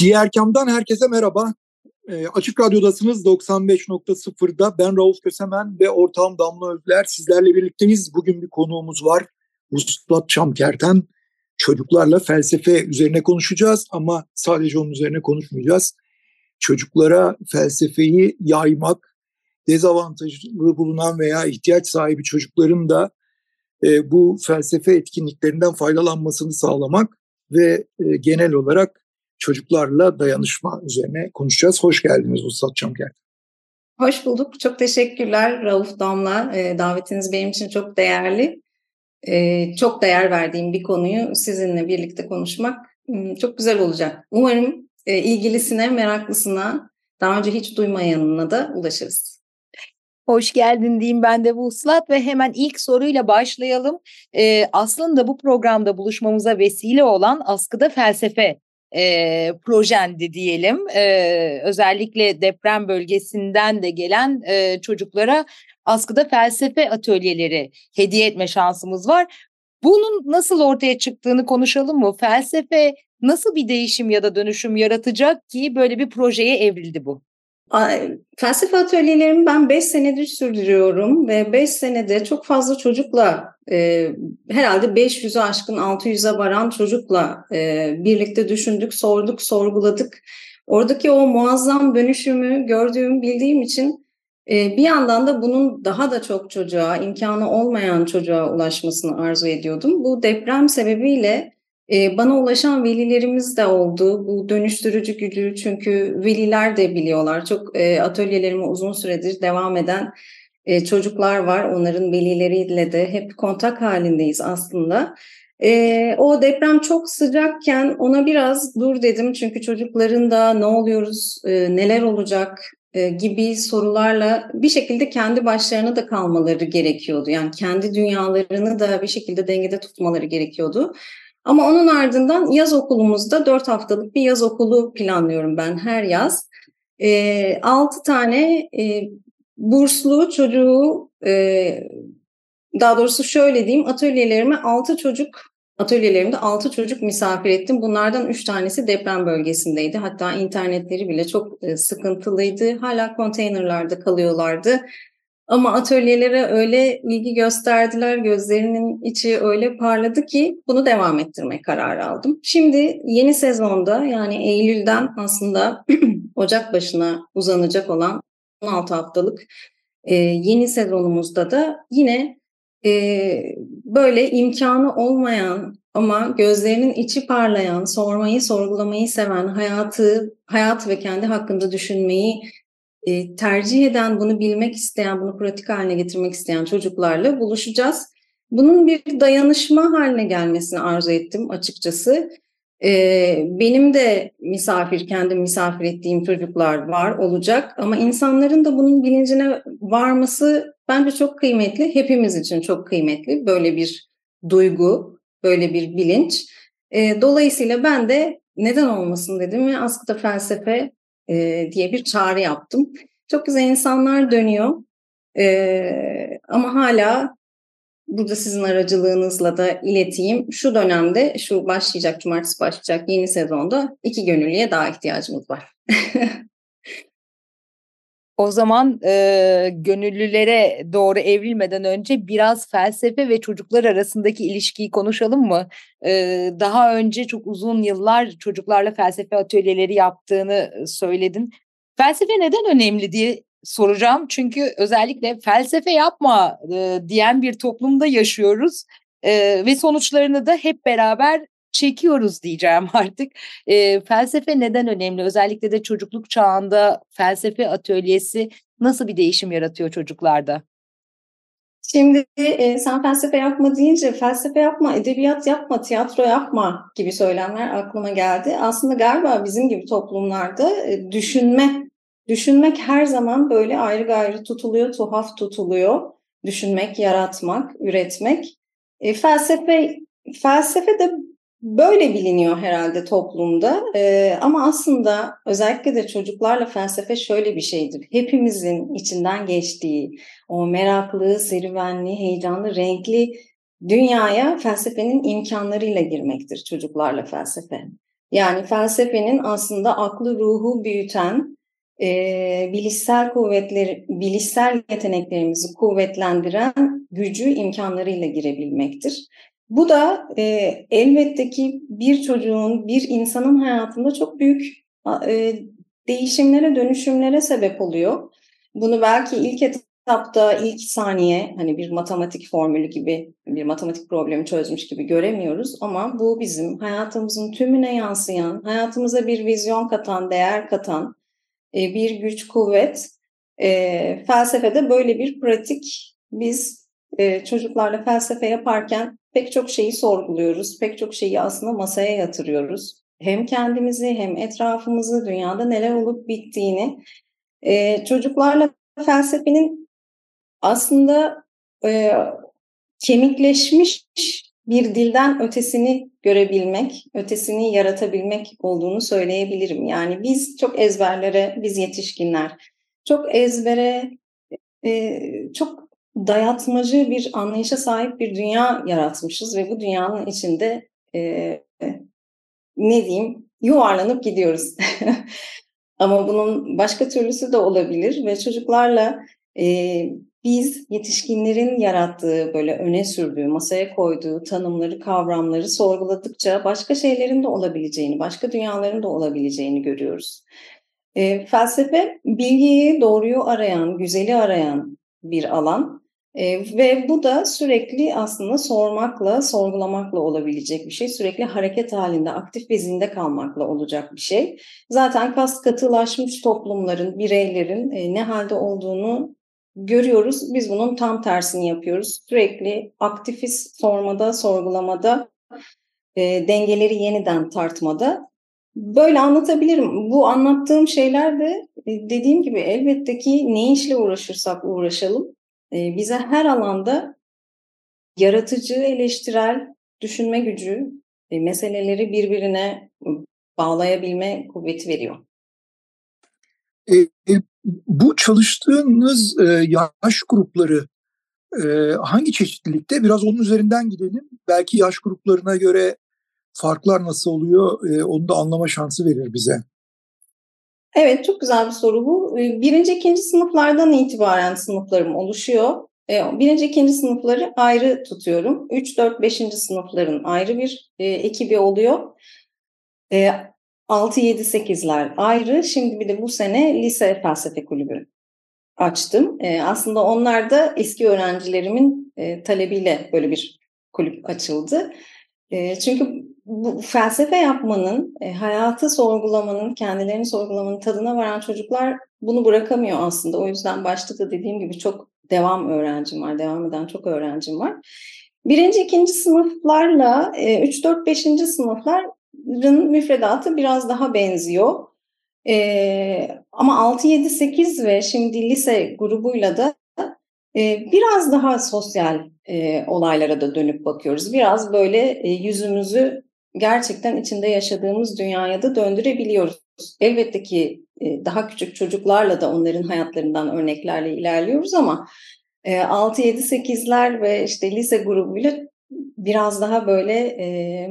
Diğer kamdan herkese merhaba. E, Açık Radyo'dasınız 95.0'da. Ben Rauf Kösemen ve ortağım Damla Özler sizlerle birlikteyiz. Bugün bir konuğumuz var. Vuslat Çamkerten. Çocuklarla felsefe üzerine konuşacağız ama sadece onun üzerine konuşmayacağız. Çocuklara felsefeyi yaymak, dezavantajlı bulunan veya ihtiyaç sahibi çocukların da e, bu felsefe etkinliklerinden faydalanmasını sağlamak ve e, genel olarak çocuklarla dayanışma üzerine konuşacağız. Hoş geldiniz Ustad Çamker. Hoş bulduk. Çok teşekkürler Rauf Damla. E, davetiniz benim için çok değerli. E, çok değer verdiğim bir konuyu sizinle birlikte konuşmak hmm, çok güzel olacak. Umarım e, ilgilisine, meraklısına, daha önce hiç duymayanına da ulaşırız. Hoş geldin diyeyim ben de Vuslat ve hemen ilk soruyla başlayalım. Ee, aslında bu programda buluşmamıza vesile olan Askıda Felsefe e, projendi diyelim. E, özellikle deprem bölgesinden de gelen e, çocuklara askıda felsefe atölyeleri hediye etme şansımız var. Bunun nasıl ortaya çıktığını konuşalım mı? Felsefe nasıl bir değişim ya da dönüşüm yaratacak ki böyle bir projeye evrildi bu? Felsefe atölyelerimi ben 5 senedir sürdürüyorum ve 5 senede çok fazla çocukla e, herhalde 500'ü aşkın 600'e varan çocukla e, birlikte düşündük, sorduk, sorguladık. Oradaki o muazzam dönüşümü gördüğüm, bildiğim için e, bir yandan da bunun daha da çok çocuğa, imkanı olmayan çocuğa ulaşmasını arzu ediyordum. Bu deprem sebebiyle bana ulaşan velilerimiz de oldu. Bu dönüştürücü gücü çünkü veliler de biliyorlar. Çok e, atölyelerime uzun süredir devam eden e, çocuklar var. Onların velileriyle de hep kontak halindeyiz aslında. E, o deprem çok sıcakken ona biraz dur dedim. Çünkü çocukların da ne oluyoruz, neler olacak gibi sorularla bir şekilde kendi başlarına da kalmaları gerekiyordu. Yani kendi dünyalarını da bir şekilde dengede tutmaları gerekiyordu. Ama onun ardından yaz okulumuzda dört haftalık bir yaz okulu planlıyorum ben her yaz. E, 6 tane e, burslu çocuğu e, daha doğrusu şöyle diyeyim atölyelerime altı çocuk atölyelerimde altı çocuk misafir ettim. Bunlardan üç tanesi deprem bölgesindeydi. Hatta internetleri bile çok sıkıntılıydı. Hala konteynerlarda kalıyorlardı. Ama atölyelere öyle ilgi gösterdiler, gözlerinin içi öyle parladı ki bunu devam ettirme kararı aldım. Şimdi yeni sezonda yani Eylül'den aslında Ocak başına uzanacak olan 16 haftalık e, yeni sezonumuzda da yine e, böyle imkanı olmayan ama gözlerinin içi parlayan, sormayı, sorgulamayı seven, hayatı, hayat ve kendi hakkında düşünmeyi e, tercih eden, bunu bilmek isteyen, bunu pratik haline getirmek isteyen çocuklarla buluşacağız. Bunun bir dayanışma haline gelmesini arzu ettim açıkçası. Ee, benim de misafir, kendim misafir ettiğim çocuklar var, olacak. Ama insanların da bunun bilincine varması bence çok kıymetli. Hepimiz için çok kıymetli. Böyle bir duygu, böyle bir bilinç. Ee, dolayısıyla ben de neden olmasın dedim ve askıda felsefe e, diye bir çağrı yaptım. Çok güzel insanlar dönüyor e, ama hala burada sizin aracılığınızla da ileteyim. Şu dönemde, şu başlayacak, cumartesi başlayacak yeni sezonda iki gönüllüye daha ihtiyacımız var. O zaman e, gönüllülere doğru evrilmeden önce biraz felsefe ve çocuklar arasındaki ilişkiyi konuşalım mı? E, daha önce çok uzun yıllar çocuklarla felsefe atölyeleri yaptığını söyledin. Felsefe neden önemli diye soracağım. Çünkü özellikle felsefe yapma e, diyen bir toplumda yaşıyoruz. E, ve sonuçlarını da hep beraber çekiyoruz diyeceğim artık. E, felsefe neden önemli? Özellikle de çocukluk çağında felsefe atölyesi nasıl bir değişim yaratıyor çocuklarda? Şimdi e, sen felsefe yapma deyince felsefe yapma, edebiyat yapma, tiyatro yapma gibi söylemler aklıma geldi. Aslında galiba bizim gibi toplumlarda e, düşünme, düşünmek her zaman böyle ayrı gayrı tutuluyor, tuhaf tutuluyor. Düşünmek, yaratmak, üretmek. E, felsefe felsefe de böyle biliniyor herhalde toplumda. E, ama aslında özellikle de çocuklarla felsefe şöyle bir şeydir. Hepimizin içinden geçtiği o meraklı, serüvenli, heyecanlı, renkli dünyaya felsefenin imkanlarıyla girmektir çocuklarla felsefe. Yani felsefenin aslında aklı ruhu büyüten, e, bilişsel kuvvetleri, bilişsel yeteneklerimizi kuvvetlendiren gücü imkanlarıyla girebilmektir. Bu da e, elbette ki bir çocuğun, bir insanın hayatında çok büyük e, değişimlere, dönüşümlere sebep oluyor. Bunu belki ilk etapta, ilk saniye hani bir matematik formülü gibi, bir matematik problemi çözmüş gibi göremiyoruz. Ama bu bizim hayatımızın tümüne yansıyan, hayatımıza bir vizyon katan, değer katan e, bir güç, kuvvet. E, felsefede böyle bir pratik biz e, çocuklarla felsefe yaparken pek çok şeyi sorguluyoruz. Pek çok şeyi aslında masaya yatırıyoruz. Hem kendimizi hem etrafımızı, dünyada neler olup bittiğini. E, çocuklarla felsefenin aslında e, kemikleşmiş bir dilden ötesini görebilmek, ötesini yaratabilmek olduğunu söyleyebilirim. Yani biz çok ezberlere, biz yetişkinler çok ezbere, e, çok dayatmacı bir anlayışa sahip bir dünya yaratmışız ve bu dünyanın içinde e, ne diyeyim yuvarlanıp gidiyoruz. Ama bunun başka türlüsü de olabilir ve çocuklarla e, biz yetişkinlerin yarattığı, böyle öne sürdüğü, masaya koyduğu tanımları, kavramları sorguladıkça başka şeylerin de olabileceğini, başka dünyaların da olabileceğini görüyoruz. E, felsefe bilgiyi, doğruyu arayan, güzeli arayan bir alan. E, ve bu da sürekli aslında sormakla, sorgulamakla olabilecek bir şey. Sürekli hareket halinde, aktif ve zinde kalmakla olacak bir şey. Zaten kas katılaşmış toplumların, bireylerin e, ne halde olduğunu görüyoruz. Biz bunun tam tersini yapıyoruz. Sürekli aktifiz sormada, sorgulamada, e, dengeleri yeniden tartmada. Böyle anlatabilirim. Bu anlattığım şeyler de e, dediğim gibi elbette ki ne işle uğraşırsak uğraşalım e, bize her alanda yaratıcı, eleştirel düşünme gücü, e, meseleleri birbirine bağlayabilme kuvveti veriyor. E, e, bu çalıştığınız e, yaş grupları e, hangi çeşitlilikte? Biraz onun üzerinden gidelim. Belki yaş gruplarına göre farklar nasıl oluyor e, onu da anlama şansı verir bize. Evet, çok güzel bir soru bu. Ee, birinci, ikinci sınıflardan itibaren sınıflarım oluşuyor. Ee, birinci, ikinci sınıfları ayrı tutuyorum. Üç, dört, beşinci sınıfların ayrı bir e, ekibi oluyor. E, 6, 7, 8'ler ayrı. Şimdi bir de bu sene lise felsefe kulübü açtım. Aslında onlar da eski öğrencilerimin e, talebiyle böyle bir kulüp açıldı. Çünkü bu felsefe yapmanın, e, hayatı sorgulamanın, kendilerini sorgulamanın tadına varan çocuklar bunu bırakamıyor aslında. O yüzden başta da dediğim gibi çok devam öğrencim var, devam eden çok öğrencim var. Birinci, ikinci sınıflarla e, üç, dört, beşinci sınıfların müfredatı biraz daha benziyor. E, ama 6, 7, 8 ve şimdi lise grubuyla da biraz daha sosyal olaylara da dönüp bakıyoruz. Biraz böyle yüzümüzü gerçekten içinde yaşadığımız dünyaya da döndürebiliyoruz. Elbette ki e, daha küçük çocuklarla da onların hayatlarından örneklerle ilerliyoruz ama 6, 7, 8'ler ve işte lise grubuyla biraz daha böyle e,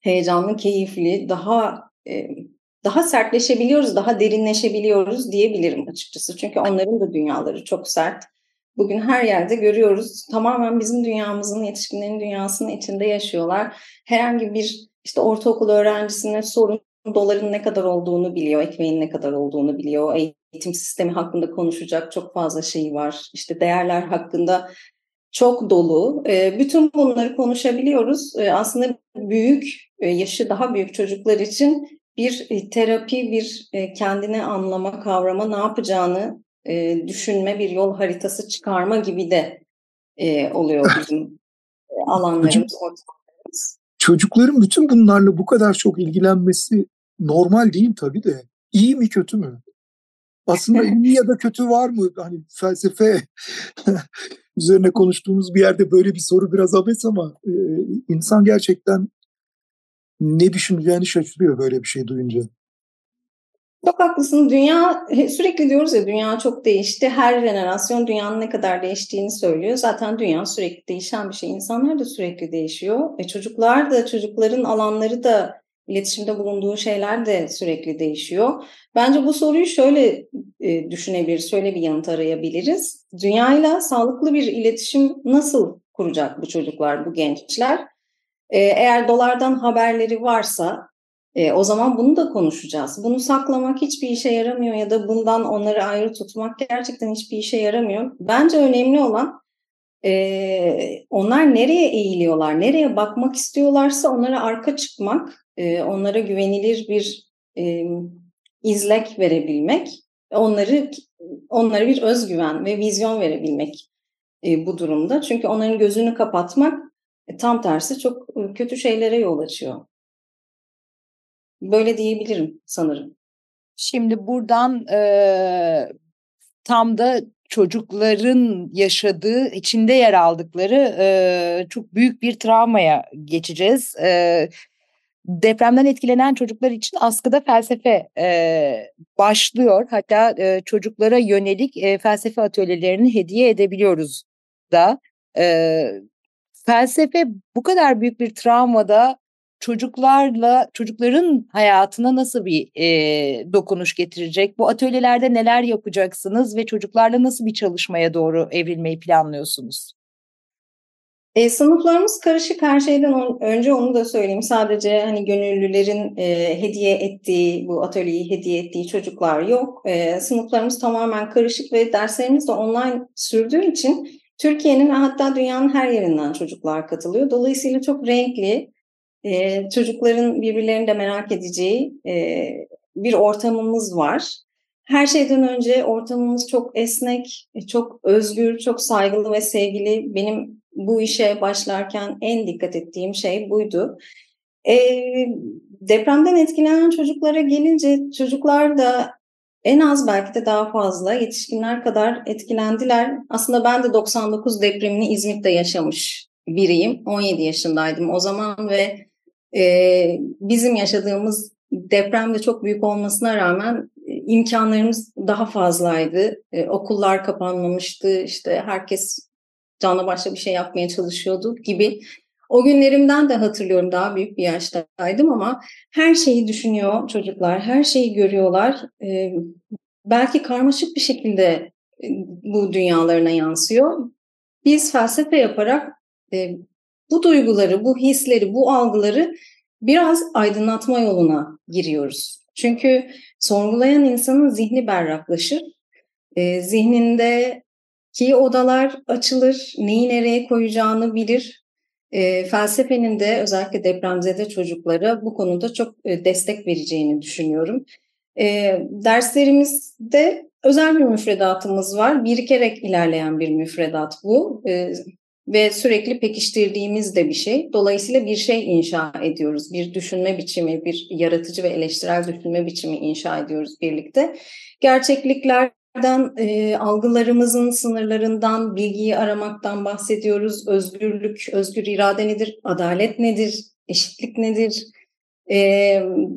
heyecanlı, keyifli, daha e, daha sertleşebiliyoruz, daha derinleşebiliyoruz diyebilirim açıkçası. Çünkü onların da dünyaları çok sert. Bugün her yerde görüyoruz. Tamamen bizim dünyamızın, yetişkinlerin dünyasının içinde yaşıyorlar. Herhangi bir işte ortaokul öğrencisine sorun doların ne kadar olduğunu biliyor, ekmeğin ne kadar olduğunu biliyor. Eğitim sistemi hakkında konuşacak çok fazla şey var. İşte değerler hakkında çok dolu. Bütün bunları konuşabiliyoruz. Aslında büyük, yaşı daha büyük çocuklar için bir terapi, bir kendini anlama, kavrama, ne yapacağını e, düşünme, bir yol haritası çıkarma gibi de e, oluyor bizim e, alanlarımız, ortamlarımız. Çocukların bütün bunlarla bu kadar çok ilgilenmesi normal değil tabii de. İyi mi kötü mü? Aslında iyi ya da kötü var mı? Hani felsefe üzerine konuştuğumuz bir yerde böyle bir soru biraz abes ama e, insan gerçekten ne düşüneceğini şaşırıyor böyle bir şey duyunca. Çok haklısın. Dünya sürekli diyoruz ya dünya çok değişti. Her jenerasyon dünyanın ne kadar değiştiğini söylüyor. Zaten dünya sürekli değişen bir şey. İnsanlar da sürekli değişiyor. E çocuklar da çocukların alanları da iletişimde bulunduğu şeyler de sürekli değişiyor. Bence bu soruyu şöyle e, düşünebiliriz, şöyle bir yanıt arayabiliriz. Dünyayla sağlıklı bir iletişim nasıl kuracak bu çocuklar, bu gençler? E, eğer dolardan haberleri varsa e, o zaman bunu da konuşacağız. Bunu saklamak hiçbir işe yaramıyor ya da bundan onları ayrı tutmak gerçekten hiçbir işe yaramıyor. Bence önemli olan e, onlar nereye eğiliyorlar, nereye bakmak istiyorlarsa onlara arka çıkmak, e, onlara güvenilir bir e, izlek verebilmek, onları onlara bir özgüven ve vizyon verebilmek e, bu durumda. Çünkü onların gözünü kapatmak e, tam tersi çok kötü şeylere yol açıyor. Böyle diyebilirim sanırım. Şimdi buradan e, tam da çocukların yaşadığı, içinde yer aldıkları e, çok büyük bir travmaya geçeceğiz. E, depremden etkilenen çocuklar için askıda felsefe e, başlıyor. Hatta e, çocuklara yönelik e, felsefe atölyelerini hediye edebiliyoruz da. E, felsefe bu kadar büyük bir travmada çocuklarla çocukların hayatına nasıl bir e, dokunuş getirecek? Bu atölyelerde neler yapacaksınız ve çocuklarla nasıl bir çalışmaya doğru evrilmeyi planlıyorsunuz? E, sınıflarımız karışık her şeyden on, önce onu da söyleyeyim. Sadece hani gönüllülerin e, hediye ettiği, bu atölyeyi hediye ettiği çocuklar yok. E, sınıflarımız tamamen karışık ve derslerimiz de online sürdüğü için Türkiye'nin hatta dünyanın her yerinden çocuklar katılıyor. Dolayısıyla çok renkli, e, çocukların birbirlerini de merak edeceği e, bir ortamımız var. Her şeyden önce ortamımız çok esnek, çok özgür, çok saygılı ve sevgili. Benim bu işe başlarken en dikkat ettiğim şey buydu. E, depremden etkilenen çocuklara gelince çocuklar da en az belki de daha fazla yetişkinler kadar etkilendiler. Aslında ben de 99 depremini İzmit'te yaşamış biriyim. 17 yaşındaydım o zaman ve e, bizim yaşadığımız deprem de çok büyük olmasına rağmen e, imkanlarımız daha fazlaydı. E, okullar kapanmamıştı. İşte herkes canla başla bir şey yapmaya çalışıyordu gibi. O günlerimden de hatırlıyorum daha büyük bir yaştaydım ama her şeyi düşünüyor çocuklar, her şeyi görüyorlar. E, belki karmaşık bir şekilde bu dünyalarına yansıyor. Biz felsefe yaparak bu duyguları, bu hisleri, bu algıları biraz aydınlatma yoluna giriyoruz. Çünkü sorgulayan insanın zihni berraklaşır. E, zihnindeki odalar açılır, neyi nereye koyacağını bilir. E, felsefenin de özellikle depremzede çocuklara bu konuda çok e, destek vereceğini düşünüyorum. E, derslerimizde özel bir müfredatımız var. Birikerek ilerleyen bir müfredat bu. E, ve sürekli pekiştirdiğimiz de bir şey. Dolayısıyla bir şey inşa ediyoruz. Bir düşünme biçimi, bir yaratıcı ve eleştirel düşünme biçimi inşa ediyoruz birlikte. Gerçekliklerden, e, algılarımızın sınırlarından, bilgiyi aramaktan bahsediyoruz. Özgürlük, özgür irade nedir? Adalet nedir? Eşitlik nedir?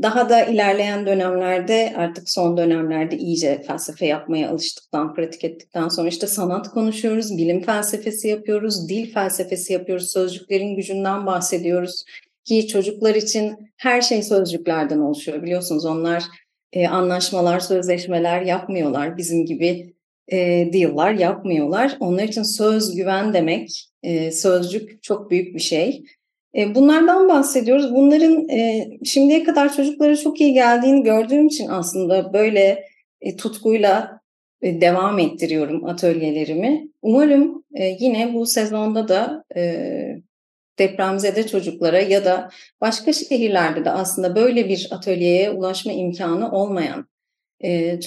Daha da ilerleyen dönemlerde artık son dönemlerde iyice felsefe yapmaya alıştıktan, pratik ettikten sonra işte sanat konuşuyoruz, bilim felsefesi yapıyoruz, dil felsefesi yapıyoruz, sözcüklerin gücünden bahsediyoruz. Ki çocuklar için her şey sözcüklerden oluşuyor biliyorsunuz onlar e, anlaşmalar, sözleşmeler yapmıyorlar bizim gibi e, deal'lar yapmıyorlar. Onlar için söz güven demek, e, sözcük çok büyük bir şey. E, bunlardan bahsediyoruz. Bunların e, şimdiye kadar çocuklara çok iyi geldiğini gördüğüm için aslında böyle e, tutkuyla devam ettiriyorum atölyelerimi. Umarım yine bu sezonda da depremzede çocuklara ya da başka şehirlerde de aslında böyle bir atölyeye ulaşma imkanı olmayan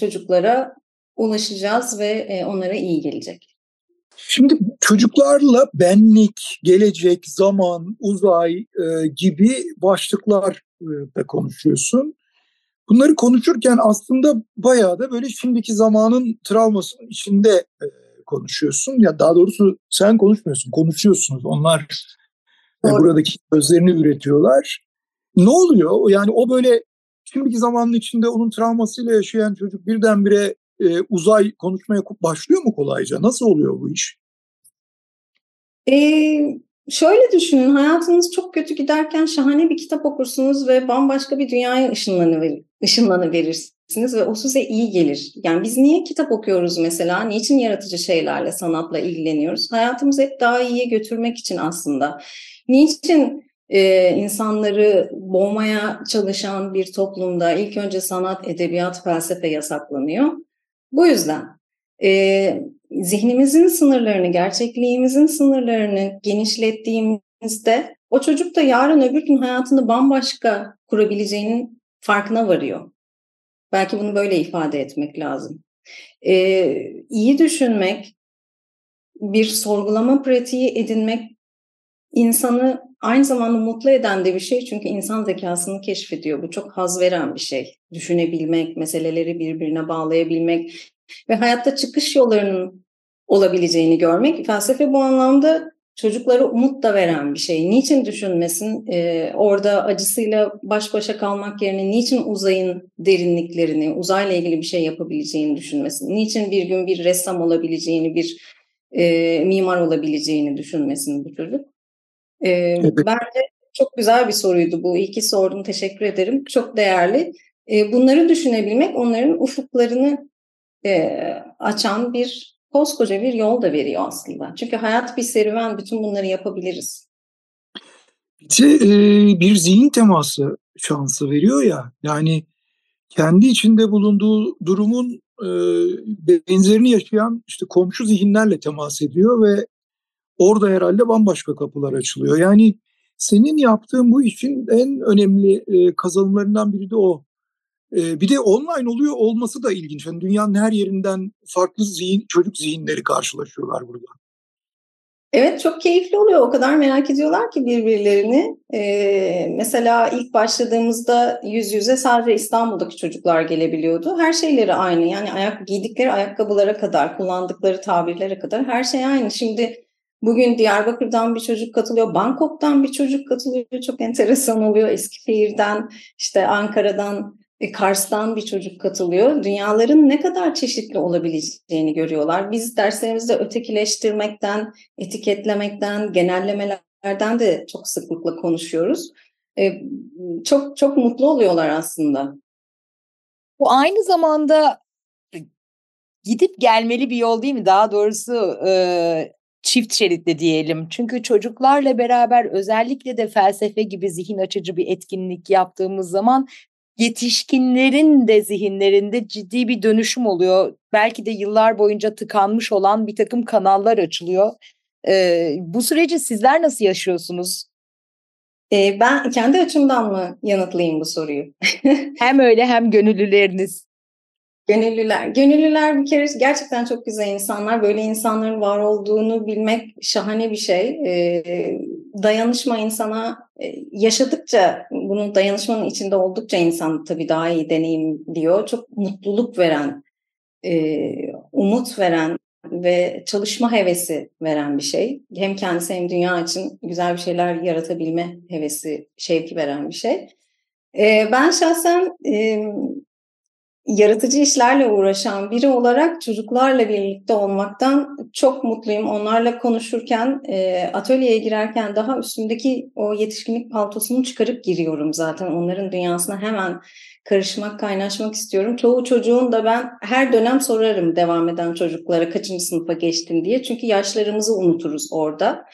çocuklara ulaşacağız ve onlara iyi gelecek. Şimdi çocuklarla benlik, gelecek, zaman, uzay e, gibi başlıklar e, da konuşuyorsun. Bunları konuşurken aslında bayağı da böyle şimdiki zamanın travmasının içinde e, konuşuyorsun. Ya daha doğrusu sen konuşmuyorsun, konuşuyorsunuz. Onlar e, buradaki sözlerini üretiyorlar. Ne oluyor? Yani o böyle şimdiki zamanın içinde onun travmasıyla yaşayan çocuk birdenbire e, uzay konuşmaya başlıyor mu kolayca? Nasıl oluyor bu iş? Ee, şöyle düşünün, hayatınız çok kötü giderken şahane bir kitap okursunuz ve bambaşka bir dünyaya ışınlanıver, ışınlanıverirsiniz ve o size iyi gelir. Yani biz niye kitap okuyoruz mesela? Niçin yaratıcı şeylerle, sanatla ilgileniyoruz? Hayatımızı hep daha iyiye götürmek için aslında. Niçin e, insanları boğmaya çalışan bir toplumda ilk önce sanat, edebiyat, felsefe yasaklanıyor? Bu yüzden e, zihnimizin sınırlarını, gerçekliğimizin sınırlarını genişlettiğimizde o çocuk da yarın öbür gün hayatını bambaşka kurabileceğinin farkına varıyor. Belki bunu böyle ifade etmek lazım. Ee, iyi düşünmek, bir sorgulama pratiği edinmek insanı aynı zamanda mutlu eden de bir şey. Çünkü insan zekasını keşfediyor. Bu çok haz veren bir şey. Düşünebilmek, meseleleri birbirine bağlayabilmek ve hayatta çıkış yollarının olabileceğini görmek. Felsefe bu anlamda çocuklara umut da veren bir şey. Niçin düşünmesin? Ee, orada acısıyla baş başa kalmak yerine niçin uzayın derinliklerini, uzayla ilgili bir şey yapabileceğini düşünmesin? Niçin bir gün bir ressam olabileceğini, bir e, mimar olabileceğini düşünmesin bu çocuk? Ee, evet. Bence çok güzel bir soruydu bu. İyi ki sordun. Teşekkür ederim. Çok değerli. Ee, bunları düşünebilmek onların ufuklarını e, açan bir koskoca bir yol da veriyor aslında. Çünkü hayat bir serüven, bütün bunları yapabiliriz. Bize e, bir zihin teması şansı veriyor ya. Yani kendi içinde bulunduğu durumun e, benzerini yaşayan işte komşu zihinlerle temas ediyor ve orada herhalde bambaşka kapılar açılıyor. Yani senin yaptığın bu işin en önemli e, kazanımlarından biri de o. Bir de online oluyor olması da ilginç. Yani dünyanın her yerinden farklı zihin, çocuk zihinleri karşılaşıyorlar burada. Evet çok keyifli oluyor. O kadar merak ediyorlar ki birbirlerini. Ee, mesela ilk başladığımızda yüz yüze sadece İstanbul'daki çocuklar gelebiliyordu. Her şeyleri aynı. Yani ayak giydikleri ayakkabılara kadar, kullandıkları tabirlere kadar her şey aynı. Şimdi bugün Diyarbakır'dan bir çocuk katılıyor, Bangkok'tan bir çocuk katılıyor. Çok enteresan oluyor. Eskişehir'den, işte Ankara'dan e, Kars'tan bir çocuk katılıyor. Dünyaların ne kadar çeşitli olabileceğini görüyorlar. Biz derslerimizde ötekileştirmekten, etiketlemekten, genellemelerden de çok sıklıkla konuşuyoruz. E, çok çok mutlu oluyorlar aslında. Bu aynı zamanda gidip gelmeli bir yol değil mi? Daha doğrusu e, çift şeritli diyelim. Çünkü çocuklarla beraber özellikle de felsefe gibi zihin açıcı bir etkinlik yaptığımız zaman yetişkinlerin de zihinlerinde ciddi bir dönüşüm oluyor. Belki de yıllar boyunca tıkanmış olan bir takım kanallar açılıyor. Ee, bu süreci sizler nasıl yaşıyorsunuz? Ee, ben kendi açımdan mı yanıtlayayım bu soruyu? hem öyle hem gönüllüleriniz. Gönüllüler. Gönüllüler bir kere gerçekten çok güzel insanlar. Böyle insanların var olduğunu bilmek şahane bir şey. Ee, dayanışma insana e, yaşadıkça, bunu dayanışmanın içinde oldukça insan tabii daha iyi deneyimliyor. Çok mutluluk veren, e, umut veren ve çalışma hevesi veren bir şey. Hem kendisi hem dünya için güzel bir şeyler yaratabilme hevesi, şevki veren bir şey. Ee, ben şahsen yaratıcı işlerle uğraşan biri olarak çocuklarla birlikte olmaktan çok mutluyum. Onlarla konuşurken, e, atölyeye girerken daha üstündeki o yetişkinlik paltosunu çıkarıp giriyorum zaten. Onların dünyasına hemen karışmak, kaynaşmak istiyorum. Çoğu çocuğun da ben her dönem sorarım devam eden çocuklara kaçıncı sınıfa geçtin diye. Çünkü yaşlarımızı unuturuz orada.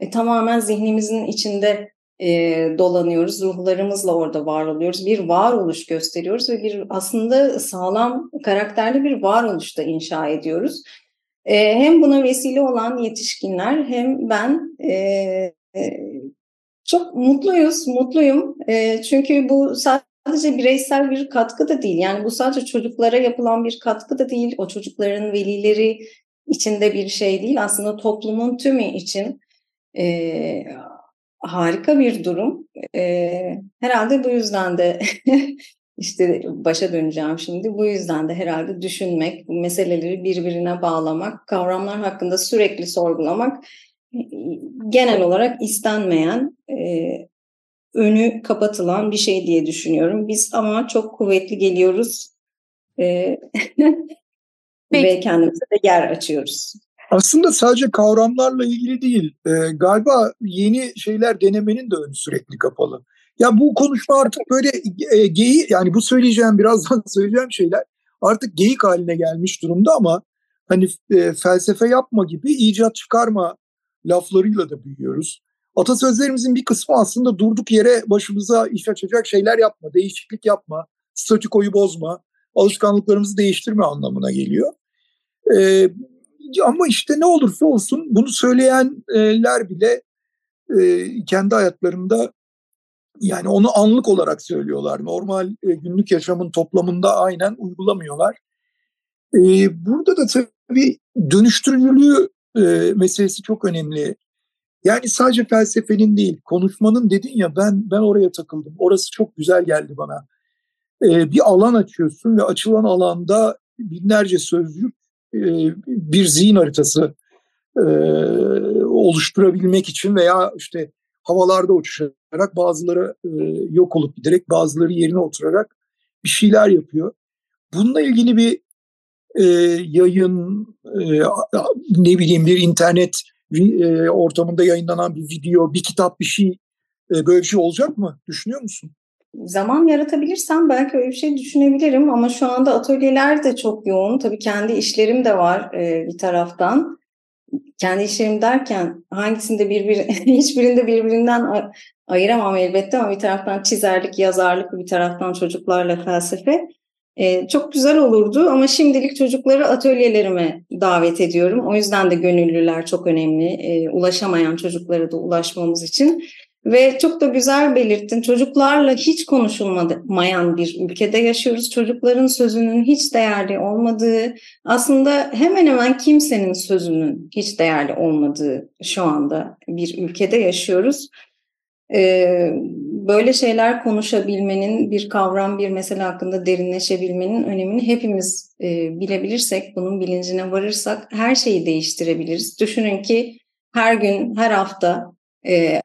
E, tamamen zihnimizin içinde e, dolanıyoruz. Ruhlarımızla orada var oluyoruz. Bir varoluş gösteriyoruz ve bir aslında sağlam karakterli bir varoluş da inşa ediyoruz. E, hem buna vesile olan yetişkinler hem ben e, e, çok mutluyuz, mutluyum. E, çünkü bu sadece bireysel bir katkı da değil. Yani bu sadece çocuklara yapılan bir katkı da değil. O çocukların velileri, içinde bir şey değil. Aslında toplumun tümü için e, harika bir durum. E, herhalde bu yüzden de işte başa döneceğim şimdi. Bu yüzden de herhalde düşünmek, meseleleri birbirine bağlamak, kavramlar hakkında sürekli sorgulamak genel olarak istenmeyen, e, önü kapatılan bir şey diye düşünüyorum. Biz ama çok kuvvetli geliyoruz e, ve kendimize de yer açıyoruz. Aslında sadece kavramlarla ilgili değil. E, galiba yeni şeyler denemenin de önü sürekli kapalı. Ya bu konuşma artık böyle e, geyik yani bu söyleyeceğim birazdan söyleyeceğim şeyler artık geyik haline gelmiş durumda ama hani e, felsefe yapma gibi icat çıkarma laflarıyla da büyüyoruz. Atasözlerimizin bir kısmı aslında durduk yere başımıza iş açacak şeyler yapma, değişiklik yapma, statikoyu bozma, alışkanlıklarımızı değiştirme anlamına geliyor. Ee, ama işte ne olursa olsun bunu söyleyenler bile e, kendi hayatlarında yani onu anlık olarak söylüyorlar. Normal e, günlük yaşamın toplamında aynen uygulamıyorlar. E, burada da tabii dönüştürücülüğü meselesi çok önemli. Yani sadece felsefenin değil, konuşmanın dedin ya ben ben oraya takıldım. Orası çok güzel geldi bana. E, bir alan açıyorsun ve açılan alanda binlerce sözcük bir zihin haritası e, oluşturabilmek için veya işte havalarda uçuşarak bazıları e, yok olup giderek bazıları yerine oturarak bir şeyler yapıyor. Bununla ilgili bir e, yayın, e, ne bileyim bir internet e, ortamında yayınlanan bir video, bir kitap, bir şey e, böyle bir şey olacak mı? Düşünüyor musun? Zaman yaratabilirsem belki öyle bir şey düşünebilirim ama şu anda atölyeler de çok yoğun. Tabii kendi işlerim de var e, bir taraftan. Kendi işlerim derken hangisinde birbir hiçbirinde birbirinden ayıramam elbette ama bir taraftan çizerlik, yazarlık, bir taraftan çocuklarla felsefe. Ee, çok güzel olurdu ama şimdilik çocukları atölyelerime davet ediyorum. O yüzden de gönüllüler çok önemli. Ee, ulaşamayan çocuklara da ulaşmamız için. Ve çok da güzel belirttin. Çocuklarla hiç konuşulmayan bir ülkede yaşıyoruz. Çocukların sözünün hiç değerli olmadığı, aslında hemen hemen kimsenin sözünün hiç değerli olmadığı şu anda bir ülkede yaşıyoruz. Ee, böyle şeyler konuşabilmenin, bir kavram, bir mesele hakkında derinleşebilmenin önemini hepimiz e, bilebilirsek, bunun bilincine varırsak her şeyi değiştirebiliriz. Düşünün ki her gün, her hafta e,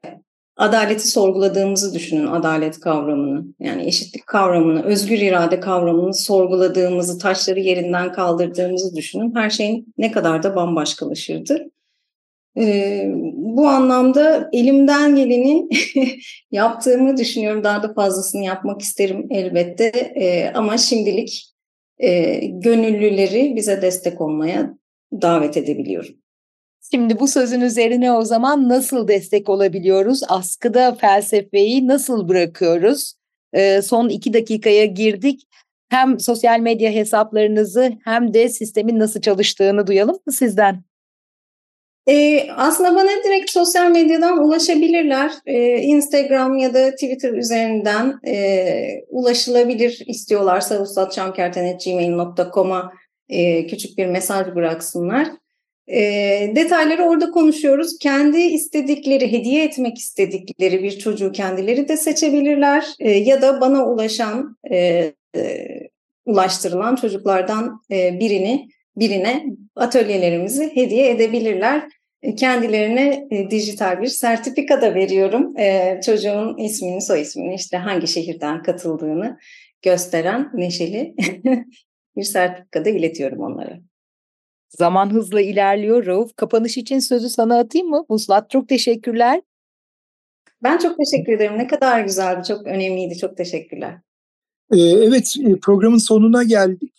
adaleti sorguladığımızı düşünün, adalet kavramını. Yani eşitlik kavramını, özgür irade kavramını sorguladığımızı, taşları yerinden kaldırdığımızı düşünün. Her şeyin ne kadar da bambaşkalaşırdı. Ee, bu anlamda elimden gelenin yaptığımı düşünüyorum. Daha da fazlasını yapmak isterim elbette. Ee, ama şimdilik e, gönüllüleri bize destek olmaya davet edebiliyorum. Şimdi bu sözün üzerine o zaman nasıl destek olabiliyoruz? Askıda felsefeyi nasıl bırakıyoruz? Ee, son iki dakikaya girdik. Hem sosyal medya hesaplarınızı hem de sistemin nasıl çalıştığını duyalım mı sizden? Ee, aslında bana direkt sosyal medyadan ulaşabilirler. Ee, Instagram ya da Twitter üzerinden e, ulaşılabilir istiyorlarsa usatçamkerten.gmail.com'a e, küçük bir mesaj bıraksınlar. E, detayları orada konuşuyoruz. Kendi istedikleri, hediye etmek istedikleri bir çocuğu kendileri de seçebilirler. E, ya da bana ulaşan, e, e, ulaştırılan çocuklardan e, birini birine atölyelerimizi hediye edebilirler. E, kendilerine e, dijital bir sertifika da veriyorum. Çocuğun ismini, soy ismini, işte hangi şehirden katıldığını gösteren neşeli bir sertifika da iletiyorum onlara. Zaman hızla ilerliyor. Rauf, kapanış için sözü sana atayım mı? Vuslat çok teşekkürler. Ben çok teşekkür ederim. Ne kadar güzeldi, çok önemliydi. Çok teşekkürler. Ee, evet, programın sonuna geldik.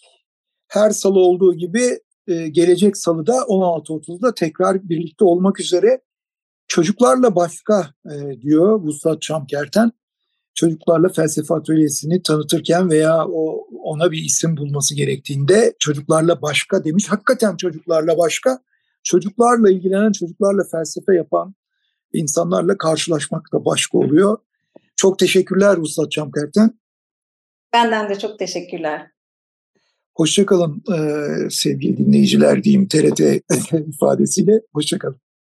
Her salı olduğu gibi e, gelecek salıda 16.30'da tekrar birlikte olmak üzere çocuklarla başka e, diyor Vuslat Çamkerten. Çocuklarla felsefe atölyesini tanıtırken veya o ona bir isim bulması gerektiğinde çocuklarla başka demiş. Hakikaten çocuklarla başka, çocuklarla ilgilenen, çocuklarla felsefe yapan insanlarla karşılaşmak da başka oluyor. Çok teşekkürler Vuslat Çamkerten. Benden de çok teşekkürler. Hoşçakalın e, sevgili dinleyiciler diyeyim TRT ifadesiyle. Hoşçakalın.